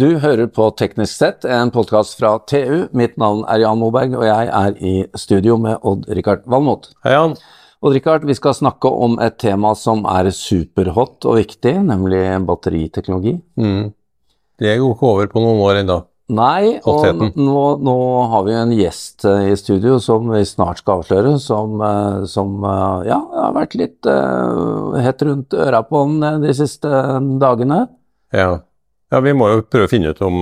Du hører på Teknisk sett, en podkast fra TU. Mitt navn er Jan Moberg, og jeg er i studio med Odd-Rikard Valmot. Hei, Jan. Odd-Rikard, vi skal snakke om et tema som er superhot og viktig, nemlig batteriteknologi. Mm. Det går ikke over på noen år ennå. Nei, og nå, nå har vi en gjest eh, i studio som vi snart skal avsløre, som, eh, som eh, ja, har vært litt uh, hett rundt øra på eh, de siste dagene. Ja. Ja, vi må jo prøve å finne ut om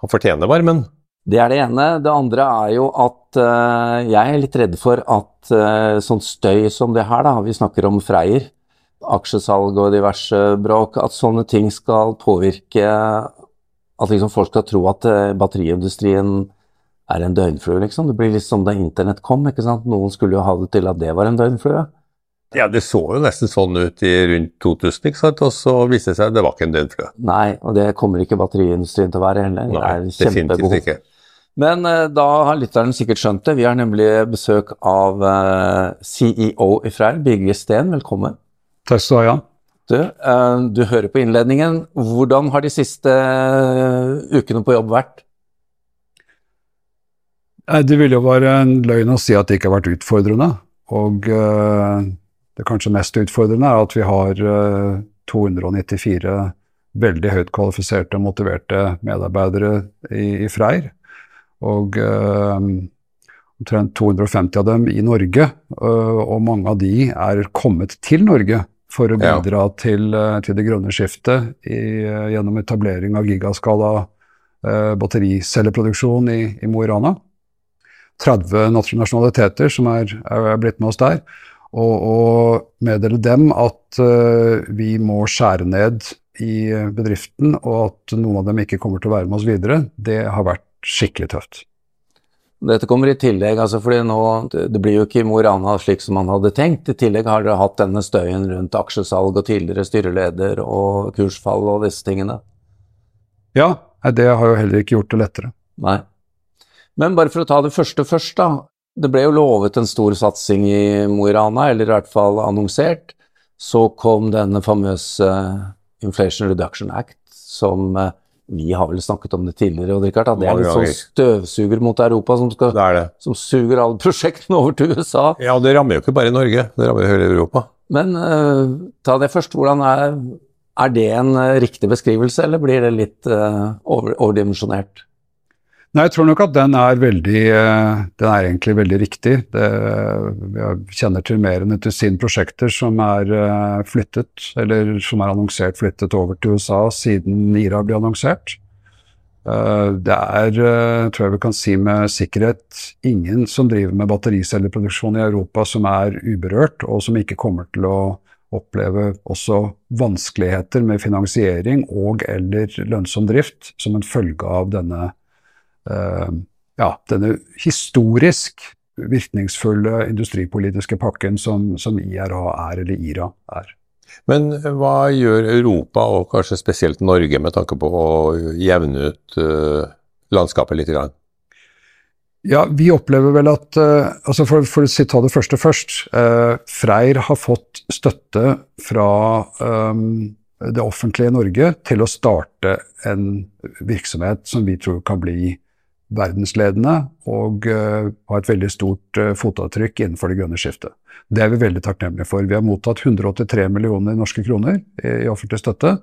han fortjener varmen. Det er det ene. Det andre er jo at uh, jeg er litt redd for at uh, sånn støy som det her, da, vi snakker om Freyr, aksjesalg og diverse bråk, at sånne ting skal påvirke At liksom folk skal tro at uh, batteriindustrien er en døgnflue, liksom. Det blir litt som da internett kom, ikke sant. Noen skulle jo ha det til at det var en døgnflue. Ja, det så jo nesten sånn ut i rundt 2000, ikke sant? og så viste det seg at det var ikke en døgnflue. Nei, og det kommer ikke batteriindustrien til å være heller. Nei, det er definitivt ikke. Men uh, da har lytteren sikkert skjønt det. Vi har nemlig besøk av uh, CEO i Freyr, Birger Steen. Velkommen. Takk skal du ha, Jan. Du, uh, du hører på innledningen. Hvordan har de siste eh, ukene på jobb vært? Nei, Det ville jo være en løgn å si at det ikke har vært utfordrende. Og eh, det kanskje mest utfordrende er at vi har eh, 294 veldig høyt kvalifiserte og motiverte medarbeidere i, i Freyr. Og eh, omtrent 250 av dem i Norge, eh, og mange av de er kommet til Norge for å Ja. bidra til, eh, til det grønne skiftet i, eh, gjennom etablering av gigaskala eh, battericelleproduksjon i, i Mo i Rana. 30 nasjonaliteter som er, er blitt med oss der. Og, og meddele dem at uh, vi må skjære ned i bedriften, og at noen av dem ikke kommer til å være med oss videre, det har vært skikkelig tøft. Dette kommer i tillegg, altså fordi nå, det blir jo ikke Mo i Rana slik som man hadde tenkt. I tillegg har dere hatt denne støyen rundt aksjesalg og tidligere styreleder og kursfall og disse tingene. Ja, det har jo heller ikke gjort det lettere. Nei. Men bare for å ta det første først, da. Det ble jo lovet en stor satsing i Mo i Rana, eller i hvert fall annonsert. Så kom denne famøse Inflation Reduction Act, som eh, vi har vel snakket om det tidligere, og Richard, at det er litt sånn støvsuger mot Europa som, skal, Det det. som suger alle prosjektene over til USA. Ja, det rammer jo ikke bare Norge, det rammer hele Europa. Men uh, ta det først. Hvordan er, er det en eh, riktig beskrivelse, eller blir det litt uh, over, overdimensjonert? Nei, jeg tror nok at den er veldig eh, Den er egentlig veldig riktig. Det, jeg kjenner til mer enn et dusin prosjekter som er eh, flyttet, eller som er annonsert flyttet over til USA siden IRA ble annonsert. Eh, Det er, tror jeg vi kan si med sikkerhet, ingen som driver med battericelleproduksjon i Europa som er uberørt, og som ikke kommer til å oppleve også vanskeligheter med finansiering og eller lønnsom drift som en følge av denne ja, denne historisk virkningsfulle industripolitiske pakken som, som IRA er, eller IRA er. Men hva gjør Europa, og kanskje spesielt Norge, med tanke på å jevne ut uh, landskapet litt? Grann? Ja, vi opplever vel at uh, altså For, for å ta det første først. Uh, Freyr har fått støtte fra um, det offentlige Norge til å starte en virksomhet som vi tror kan bli verdensledende og har et veldig stort eh, fotavtrykk innenfor det grønne skiftet. Det er vi veldig takknemlige for. Vi har mottatt 183 millioner norske kroner i, offentlig støtte.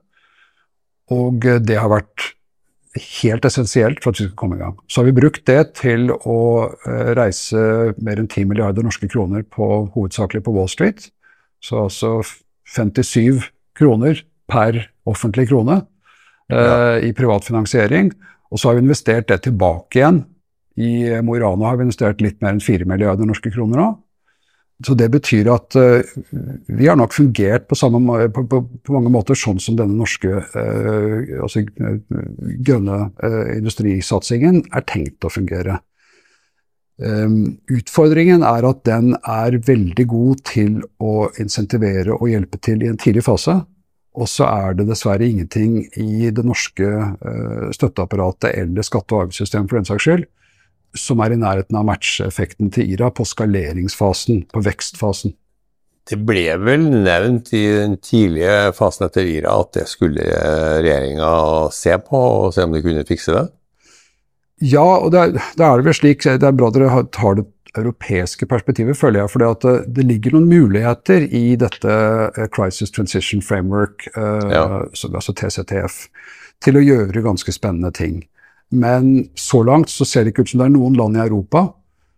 Og eh, det har vært helt essensielt for at vi skal komme i gang. Så har vi brukt det til å eh, reise mer enn 10 milliarder norske kroner på, hovedsakelig på Wall Street. Så altså 57 kroner per offentlig krone eh, i privat finansiering. Og så har vi investert det tilbake igjen. I Mo i Rana har vi investert litt mer enn 4 milliarder norske kroner nå. Så det betyr at uh, vi har nok fungert på, samme, på, på, på mange måter sånn som denne norske uh, altså, eh, grønne uh, industrisatsingen er tenkt å fungere. Um, utfordringen er at den er veldig god til å insentivere og hjelpe til i en tidlig fase. Og så er det dessverre ingenting i det norske eh, støtteapparatet eller skatte- og avgiftssystemet for den saks skyld som er i nærheten av matcheffekten til IRA på skaleringsfasen, på vekstfasen. Det ble vel nevnt i den tidlige fasen etter IRA at det skulle regjeringa se på, og se om de kunne fikse det? Ja, og da er det vel slik Det er bra dere tar det europeiske perspektivet, føler jeg. For det, det, ligger noen muligheter i dette eh, Crisis Transition Framework, uh, ja. altså TCTF, til å gjøre ganske spennende ting. Men så langt så ser det ikke ut som det er noen land i Europa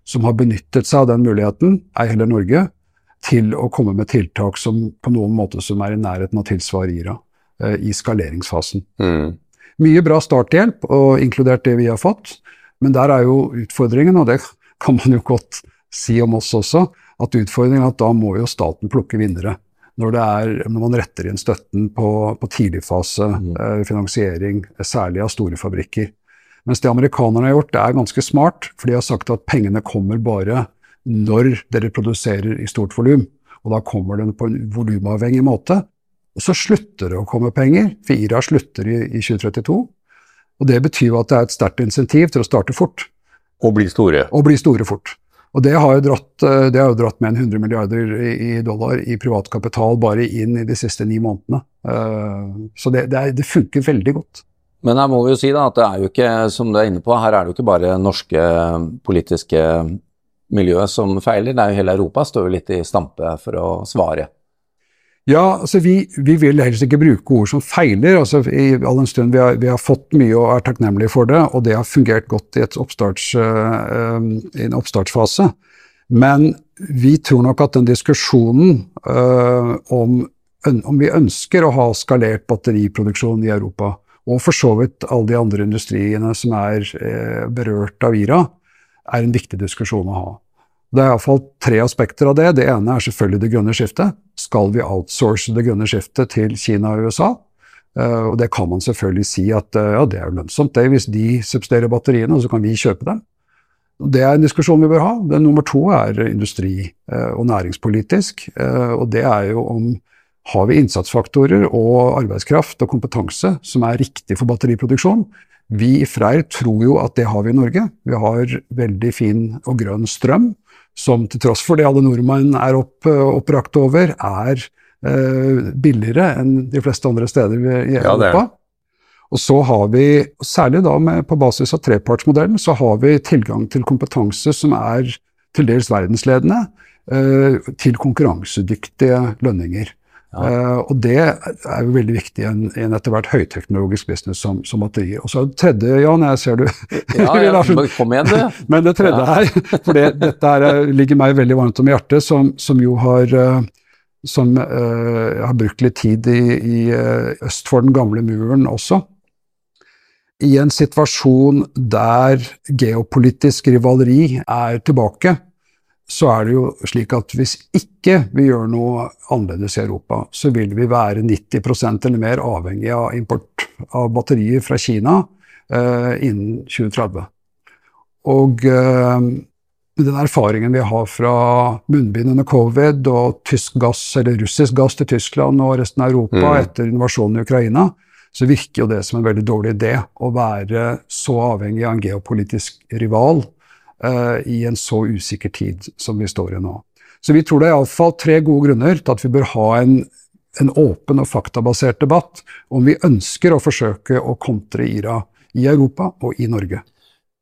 som har benyttet seg av den muligheten, ei heller Norge, til å komme med tiltak som på noen måte som er i nærheten av tilsvar IRA uh, i skaleringsfasen. Mm. Mye bra starthjelp, og inkludert det vi har fått. Men der er jo utfordringen, og det kan man jo godt si om oss også, at utfordringen er at da må jo staten plukke vinnere. Når, er, når man retter inn støtten på, på tidligfase mm. eh, finansiering, særlig av store fabrikker. Mens det amerikanerne har gjort, det er ganske smart, for de har sagt at pengene kommer bare når dere produserer i stort volum. Og da kommer den på en volumavhengig måte. Og så slutter det å komme penger, for IRA slutter i, i 2032. Og det betyr at det er et sterkt insentiv til å starte fort. Og bli store. Og bli store fort. Og det har jo dratt, eh, det har jo dratt med en 100 milliarder i dollar i privat kapital bare inn i de siste ni månedene. Eh, så det, det, er, det funker veldig godt. Men her må vi jo si da at det er jo ikke, som du er inne på, her er det jo ikke bare norske politiske miljø som feiler. Det er jo hele Europa står jo litt i stampe for å svare. Ja, altså vi, vi, vil helst ikke bruke ord som feiler, altså i all den stund vi har, vi har, fått mye og er takknemlige for det, og det har fungert godt i, oppstarts, uh, en oppstartsfase. Men vi tror nok at den diskusjonen uh, om, om, vi ønsker å ha skalert batteriproduksjon i Europa, og for så vidt alle de andre industriene som er uh, berørt av IRA, er en viktig diskusjon å ha. Det er iallfall tre aspekter av det. Det ene er selvfølgelig det grønne skiftet. Skal vi outsource det grønne skiftet til Kina og USA? Uh, og det kan man selvfølgelig si at uh, ja, det er jo lønnsomt det hvis de subsidierer batteriene, og så kan vi kjøpe dem. Det er en diskusjon vi bør ha. Den nummer to er industri- uh, og næringspolitisk. og det er jo om har vi innsatsfaktorer og arbeidskraft og kompetanse som er riktig for batteriproduksjon. Vi i Freyr tror jo at det har vi i Norge. Vi har veldig fin og grønn strøm som til tross for det alle nordmenn er opp, oppbrakt over, er eh, billigere enn de fleste andre steder i Europa. Ja, og så har vi, særlig da med, på basis av trepartsmodellen, så har vi tilgang til kompetanse som er til dels verdensledende, eh, til konkurransedyktige lønninger. Uh, og det er jo veldig viktig i en, en etter hvert høyteknologisk business som, som batterier. Og så det tredje, Jan, jeg ser du Ja, ja kom igjen, du. Men det tredje ja. her, for det, dette her ligger meg veldig varmt om hjertet, som, som jo har uh, som uh, har brukt litt tid i, i øst for den gamle muren også. I en situasjon der geopolitisk rivaleri er tilbake, så er det jo slik at hvis ikke vi gjør noe annerledes i Europa, så vil vi være 90% eller mer avhengig av import av batterier fra Kina eh, innen 2030. Og eh, den erfaringen vi har fra munnbind under covid og tysk gass, eller russisk gass til Tyskland og resten av Europa mm. etter invasjonen i Ukraina, så virker jo det som en veldig dårlig idé å være så avhengig av en geopolitisk rival uh, i en så usikker tid som vi står i nå. Så vi tror det er iallfall tre gode grunner til at vi bør ha en, en åpen og faktabasert debatt om vi ønsker å forsøke å kontre IRA i Europa og i Norge.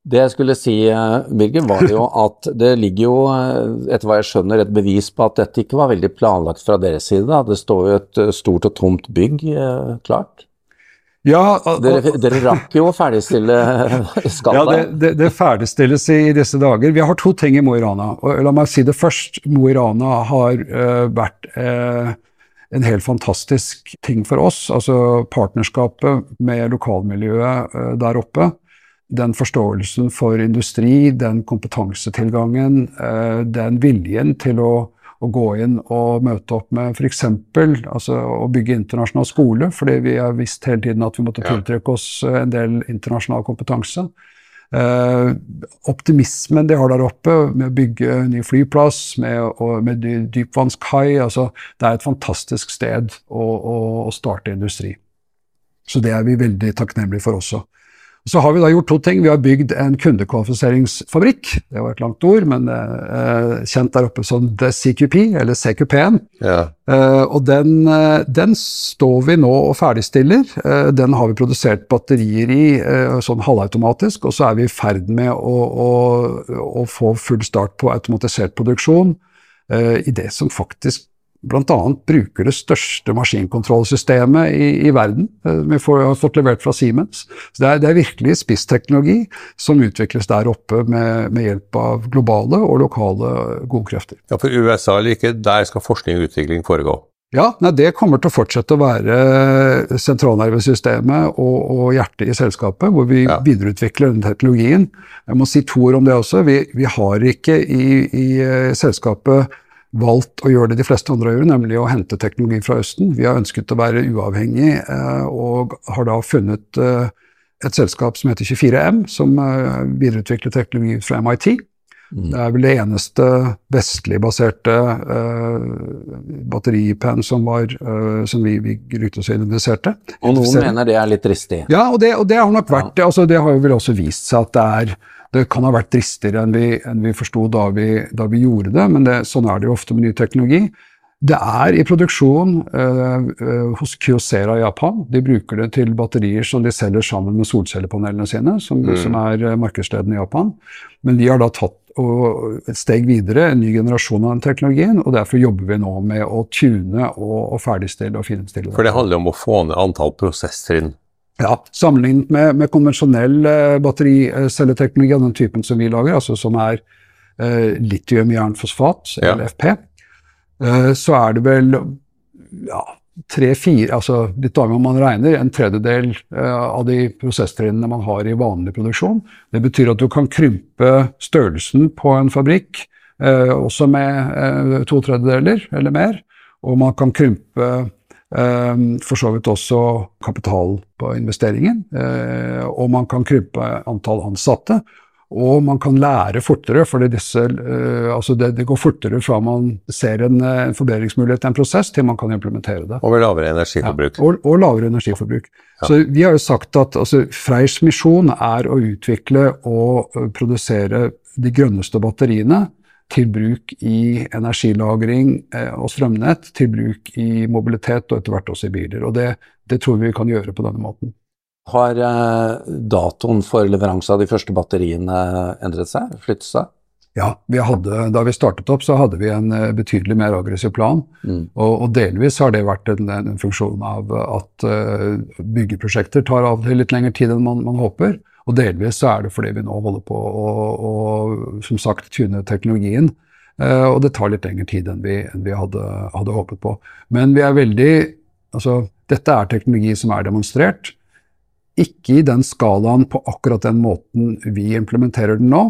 Det jeg skulle si, eh, Birger, var jo at det ligger jo, eh, etter hva jeg skjønner, et bevis på at dette ikke var veldig planlagt fra deres side. Da. Det står jo et stort og tomt bygg klart. Ja, og, dere, dere, rakk jo å ferdigstille skallet. Ja, det, det, det, ferdigstilles i disse dager. Vi har to ting i Mo i Rana. og La meg si det først. Mo i Rana har uh, vært uh, en helt fantastisk ting for oss. Altså partnerskapet med lokalmiljøet uh, der oppe. Den forståelsen for industri, den kompetansetilgangen, den viljen til å å gå inn og møte opp med f.eks. Altså, å bygge internasjonal skole, fordi vi har visst hele tiden at vi måtte tiltrekke oss en del internasjonal kompetanse. Eh, optimismen de har der oppe med å bygge ny flyplass, med, med dypvannskai altså, Det er et fantastisk sted å, å, å, starte industri. Så det er vi veldig takknemlige for også. Så har vi da gjort to ting. Vi har bygd en kundekvalifiseringsfabrikk. Det var et langt ord, men eh, kjent der oppe som The CQP, eller CQP-en. Ja. Eh, og den, eh, den, står vi nå og ferdigstiller. Eh, den har vi produsert batterier i eh, sånn halvautomatisk, og så er vi i ferd med å, å, å få full start på automatisert produksjon eh, i det som faktisk bl.a. bruker det største maskinkontrollsystemet i, i verden. Eh, vi får, har fått levert fra Siemens. Så det er, det er virkelig spissteknologi som utvikles der oppe med, med, hjelp av globale og lokale gode krefter. Ja, For USA eller ikke, der skal forskning og utvikling foregå? Ja, nei, det kommer til å fortsette å være sentralnervesystemet og, og hjertet i selskapet, hvor vi ja. videreutvikler den teknologien. Jeg må si to ord om det også. Vi, vi har ikke i, i uh, selskapet valgt å gjøre det de fleste andre gjør, nemlig å hente teknologi fra Østen. Vi har ønsket å være uavhengig, eh, og har da funnet eh, et selskap som heter 24M, som eh, videreutvikler teknologi fra MIT. Mm. Det er vel det eneste vestlig baserte uh, batteripen som, var, uh, som vi, vi rykte oss identifiserte. Og noen mener det er litt dristig? Ja, og det, og det har nok vært ja. altså, Det har jo vel også vist seg at det er det kan ha vært dristigere enn vi, enn vi forsto da, da, vi gjorde det, men det, sånn er det jo ofte med ny teknologi. Det er i produksjon øh, øh, hos Kyocera i Japan. De bruker det til batterier som de selger sammen med solcellepanelene sine, som, mm. som er øh, markedsledende i Japan. Men vi har da tatt og, et steg videre, en ny generasjon av den teknologien, og derfor jobber vi nå med å tune og, og ferdigstille og finstille. For det handler om å få ned antall prosesstrinn? Ja, Sammenlignet med, med konvensjonell eh, battericelleteknologi av den typen som vi lager, altså som er eh, litium-jernfosfat, ja. LFP, eh, så er det vel ja, tre-fire altså Litt avhengig om man regner, en tredjedel eh, av de prosesstrinnene man har i vanlig produksjon. Det betyr at du kan krympe størrelsen på en fabrikk eh, også med eh, to tredjedeler eller mer. Og man kan krympe for så vidt også kapital på investeringen. Eh, og man kan krympe antall ansatte. Og man kan lære fortere, for uh, altså det, det, går fortere fra man ser en, en forbedringsmulighet i en prosess, til man kan implementere det. Og med lavere energiforbruk. Ja, og, og, lavere energiforbruk. Ja. Så vi har jo sagt at altså, Freyrs misjon er å utvikle og produsere de grønneste batteriene til bruk i energilagring eh, og strømnett, til bruk i mobilitet og etter hvert også i biler. Og det, det tror vi vi kan gjøre på denne måten. Har eh, datoen for leveranse av de første batteriene endret seg, flyttet seg? Ja, vi hadde, da vi startet opp, så hadde vi en eh, betydelig mer aggressiv plan. Mm. Og, og, delvis har det vært en, en funksjon av at byggeprosjekter tar av til litt lengre tid enn man, man håper. Og delvis så er det fordi vi nå holder på å, å som sagt, tune teknologien. Uh, og det tar litt lengre tid enn vi, enn vi hadde, hadde, håpet på. Men vi er veldig Altså, dette er teknologi som er demonstrert. Ikke i den skalaen på akkurat den måten vi implementerer den nå.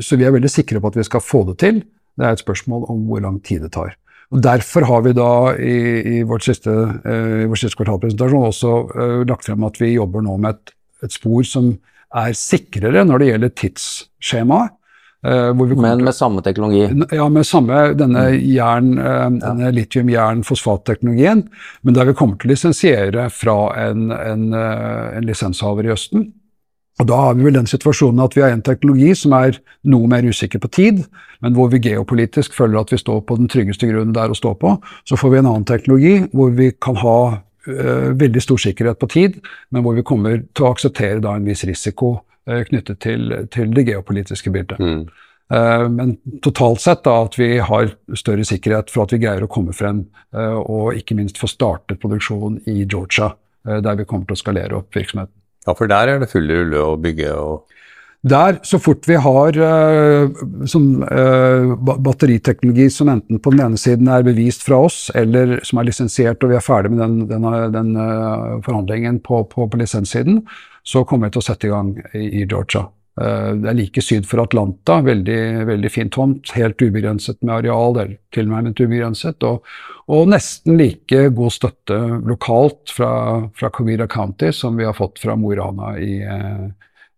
Så vi er veldig sikre på at vi skal få det til. Det er et spørsmål om hvor lang tid det tar. Og Derfor har vi da i, i, siste, uh, vår siste kvartalpresentasjon også uh, lagt frem at vi jobber nå med et, et spor som er sikrere når det gjelder tidsskjemaet. Uh, Men med samme teknologi? Ja, med samme denne, mm. jern, uh, denne litium-jern-fosfatteknologien. Men der vi kommer til å lisensiere fra en, en, uh, en, lisenshaver i Østen. Og Da har vi vel den situasjonen at vi har en teknologi som er noe mer usikker på tid, men hvor vi geopolitisk føler at vi står på den tryggeste grunnen der å stå på. Så får vi en annen teknologi hvor vi kan ha veldig stor sikkerhet på tid, men hvor vi kommer til å akseptere da en viss risiko uh, knyttet til, til, det geopolitiske bildet. Mm. Uh, men totalt sett da at vi har større sikkerhet for at vi greier å komme frem, og ikke minst få startet produksjon i Georgia, der vi kommer til å skalere opp virksomheten. Ja, for der er det full rulle å bygge og der, så fort vi har uh, sånn, uh, batteriteknologi som enten på den ene siden er bevist fra oss, eller som er lisensiert og vi er ferdig med den, den, den uh, forhandlingen på, på, på, lisenssiden, så kommer vi til å sette i gang i, i Georgia. det er like syd for Atlanta, veldig, veldig fint tomt, helt ubegrenset med areal, eller tilnærmet ubegrenset, og, og, nesten like god støtte lokalt fra, fra Comida County som vi har fått fra Mo i Rana i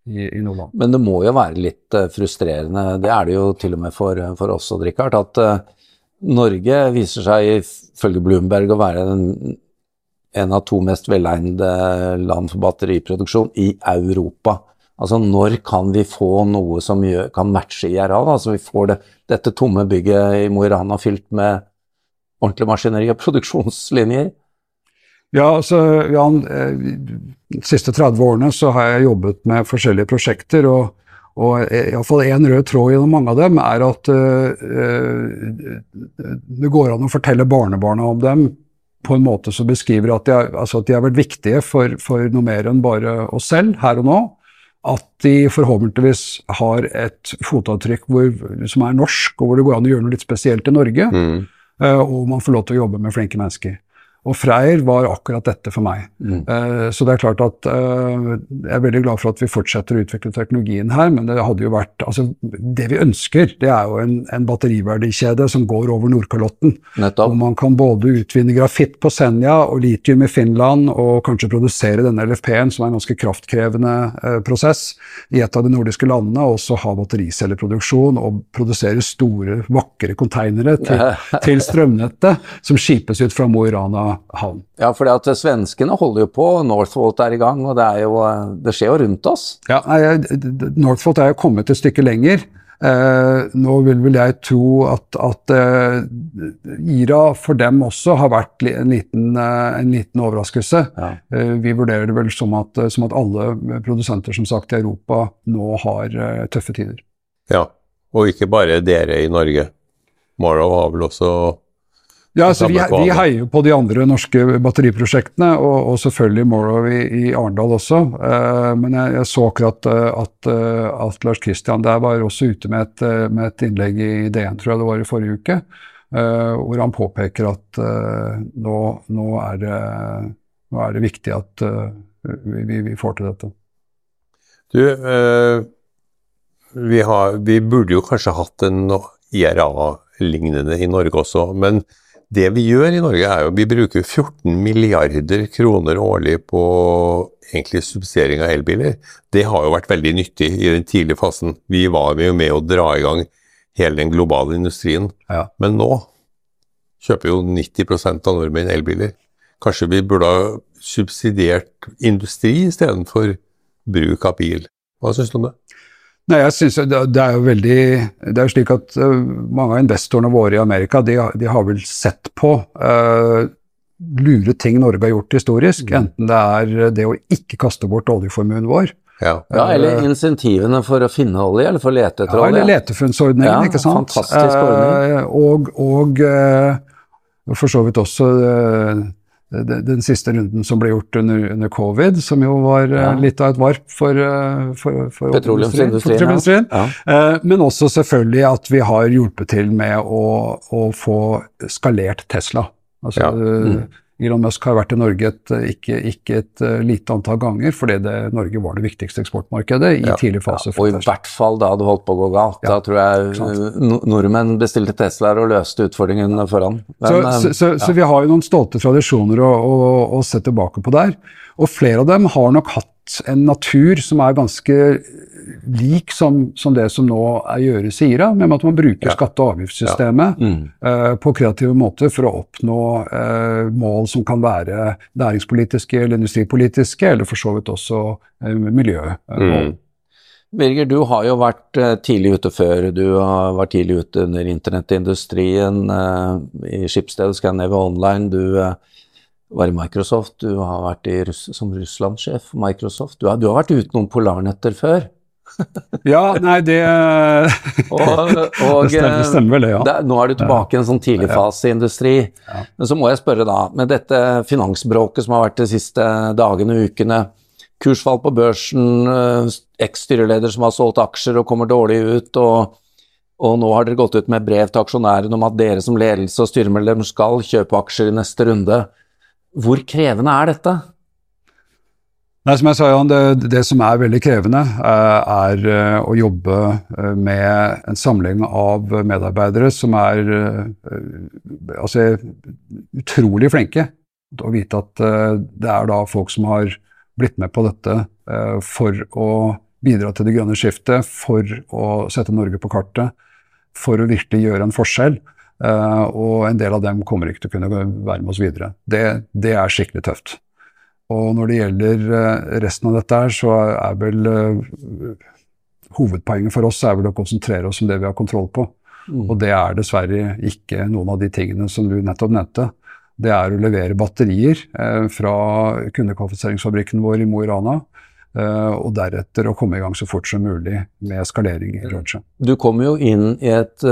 i, i, Nordland. Men det må jo være litt uh, frustrerende, det er det jo til og med for, eh, for oss og Richard, at uh, Norge viser seg ifølge Bloomberg å være den en av to mest velegnede land for batteriproduksjon i Europa. Altså når kan vi få noe som gjør, kan matche IRA? Da? Altså vi får det, dette tomme bygget i Mo i Rana fylt med ordentlig maskineri og produksjonslinjer? Ja, altså, Jan, de siste 30 årene så har jeg jobbet med forskjellige prosjekter. og og iallfall én rød tråd gjennom mange av dem er at uh, det går an å fortelle barnebarna om dem på en måte som beskriver at de, er, altså at de har vært viktige for, for, noe mer enn bare oss selv her og nå. At de forhåpentligvis har et fotavtrykk hvor, som er norsk, og hvor det går an å gjøre noe litt spesielt i Norge. Mm. Uh, og man får lov til å jobbe med flinke mennesker. Og Freyr var akkurat dette for meg. Mm. Uh, så det er klart at uh, jeg er veldig glad for at vi fortsetter å utvikle teknologien her, men det hadde jo vært altså Det vi ønsker, det er jo en, en batteriverdikjede som går over Nordkalotten. Nettopp. Hvor man kan både utvinne grafitt på Senja og litium i Finland, og kanskje produsere denne LFP-en, som er en ganske kraftkrevende uh, prosess, i et av de nordiske landene, og også ha battericelleproduksjon og produsere store, vakre konteinere til, til strømnettet, som skipes ut fra Mo i Rana havn. Ja, for at svenskene holder jo på, Northvolt er i gang, og det, er jo, det skjer jo rundt oss. Ja, Northvolt er jo kommet et stykke lenger. Eh, nå vil vel jeg tro at, at eh, IRA for dem også har vært en liten, eh, en liten overraskelse. Ja. Eh, vi vurderer det vel som at, som at, alle produsenter som sagt i Europa nå har eh, tøffe tider. Ja, og ikke bare dere i Norge. Morrow har vel også ja, altså vi, vi, heier på de andre norske batteriprosjektene, og, og selvfølgelig Morrow i, i Arendal også. Uh, men jeg, jeg, så akkurat uh, at, uh, at, Lars Kristian der var også ute med et, med et, innlegg i DN, tror jeg det var i forrige uke, hvor han påpeker at nå, nå, er det, nå, er det, viktig at vi, vi, får til dette. Du, vi, har, vi burde jo kanskje hatt en IRA-lignende i Norge også, men det vi gjør i Norge, er jo vi bruker 14 milliarder kroner årlig på egentlig subsidiering av elbiler. Det har jo vært veldig nyttig i den tidlige fasen. Vi var jo med å dra i gang hele den globale industrien. Ja. Men nå kjøper jo 90% av nordmenn elbiler. Kanskje vi burde ha subsidiert industri istedenfor bruk av bil. Hva syns du om det? Nei, jeg synes det, er jo veldig Det er jo slik at uh, mange av investorene våre i Amerika, de, de har vel sett på uh, lure ting Norge har gjort historisk. Mm. Enten det er det å ikke kaste bort oljeformuen vår. Ja. ja. eller eh, insentivene for å finne olje, eller for å lete etter ja, olje. Eller letefunnsordningen, ja, ikke sant. Fantastisk ordning. Uh, og, og for så vidt også den siste runden som ble gjort under, under covid, som jo var eh, ja. litt av et varp for, eh, for, for petroleumsindustrien. Ja. Ja. men også selvfølgelig at vi har hjulpet til med å, å få skalert Tesla. Altså, mm. Elon Musk har vært i Norge et, ikke, ikke, et uh, lite antall ganger, fordi det, Norge var det viktigste eksportmarkedet i ja, tidlig fase. Ja, og i hvert fall da det holdt på å gå galt. Ja, da tror jeg nordmenn bestilte Teslaer og løste utfordringen foran. Men, så, så, eh, så, så, vi har jo noen stolte tradisjoner å, å, å se tilbake på der. Og flere av dem har nok hatt en natur som er ganske lik som, som, det som nå gjøres i IRA, med at man bruker ja. skatte- og avgiftssystemet ja. mm. uh, på kreative måter for å oppnå uh, mål som kan være næringspolitiske eller industripolitiske, eller for så vidt også uh, miljømål. Mm. Birger, du har jo vært tidlig ute før. Du har vært tidlig ute under internettindustrien, i Skipsstedet Scandinavia Online. Du var i Microsoft, du har vært i, som Russland-sjef for Microsoft. Du har, du har vært ute noen polarnetter før ja, nei, det og, og, Det stemmer, stemmer vel, det, ja. Det, nå er du tilbake i en sånn tidligfaseindustri. Ja. Men så må jeg spørre, da, med dette finansbråket som har vært de siste dagene og ukene, kursfall på børsen, eh, eks-styreleder som har solgt aksjer og kommer dårlig ut, og, og nå har dere gått ut med brev til aksjonærene om at dere som ledelse og styremedlem skal kjøpe aksjer i neste runde. Hvor krevende er dette? Nei, som jeg sa, Jan, det, det som er veldig krevende, eh, er eh, å jobbe eh, med en samling av medarbeidere som er altså, utrolig flinke. Å vite at det er da folk som har blitt med på dette for å bidra til det grønne skiftet, for å sette Norge på kartet, for å virkelig gjøre en forskjell. Og en del av dem kommer ikke til å kunne være med oss videre. Det, det er skikkelig tøft. Og når det gjelder uh, resten av dette her, så er vel uh, hovedpoenget for oss er vel å konsentrere oss om det vi har kontroll på. Mm. Og det er dessverre ikke noen av de tingene som du nettopp nevnte. Det er å levere batterier fra kundekvalifiseringsfabrikken vår i Mo i Rana. og deretter å komme i gang så fort som mulig med skalering i Roger. Du kommer jo inn i et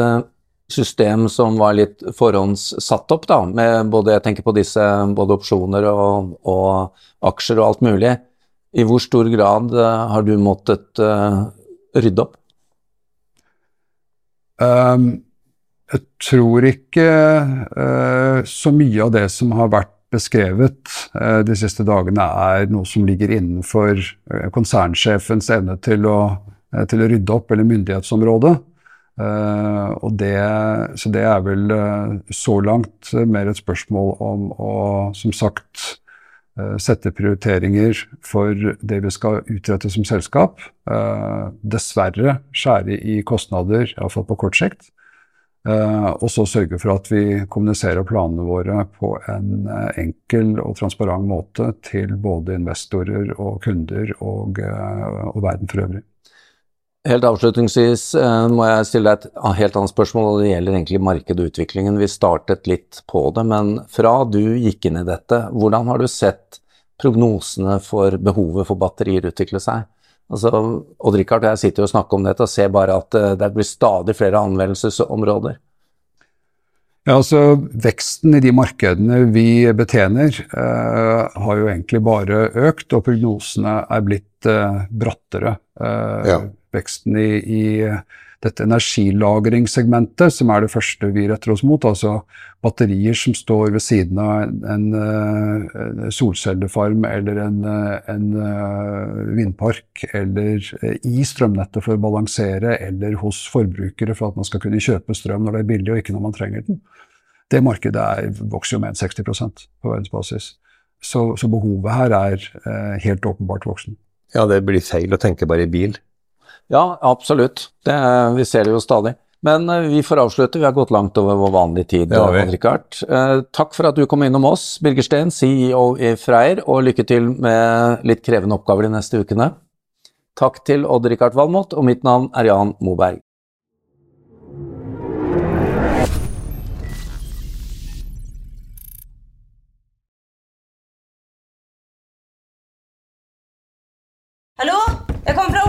system som var litt forhåndssatt opp, da, med både jeg tenker på disse, både opsjoner og, og, aksjer og alt mulig. I hvor stor grad uh, har du måttet uh, rydde opp? Um, jeg tror ikke uh, så mye av det som har vært beskrevet de siste dagene, er noe som ligger innenfor konsernsjefens evne til å, til å rydde opp, eller myndighetsområdet. Uh, og det, så det er vel uh, så langt mer et spørsmål om å, som sagt, sette prioriteringer for det vi skal utrette som selskap. dessverre skjære i kostnader, iallfall på kort sikt. og så sørge for at vi kommuniserer planene våre på en enkel og transparent måte til både investorer og kunder og, og verden for øvrig. Helt avslutningsvis eh, må jeg stille deg et helt annet spørsmål, og det gjelder egentlig markedet og utviklingen. Vi startet litt på det, men fra du gikk inn i dette, hvordan har du sett prognosene for behovet for batterier utvikle seg? Altså, Odd-Rikard og jeg sitter jo og snakker om dette og ser bare at eh, det blir stadig flere anvendelsesområder. Ja, altså Veksten i de markedene vi betjener, eh, har jo egentlig bare økt, og prognosene er blitt eh, brattere. Eh, ja veksten i, i dette energilagringssegmentet, som er det første vi retter oss mot. Altså batterier som står ved siden av en, en, en solcellefarm eller en, en, vindpark, eller i strømnettet for å balansere, eller hos forbrukere for at man skal kunne kjøpe strøm når det er billig og ikke når man trenger den. Det markedet er, vokser jo med 60% på verdensbasis. Så, så, behovet her er eh, helt åpenbart voksen. Ja, det blir feil å tenke bare i bil. Ja, absolutt. Det, vi ser det jo stadig. Men uh, vi får avslutte, vi har gått langt over vår vanlige tid. Ja, Richard. Uh, takk for at du kom innom oss, Birger Steen, CEO i Freyr, og lykke til med litt krevende oppgaver de neste ukene. Takk til Odd-Rikard Valmot, og mitt navn er Jan Moberg.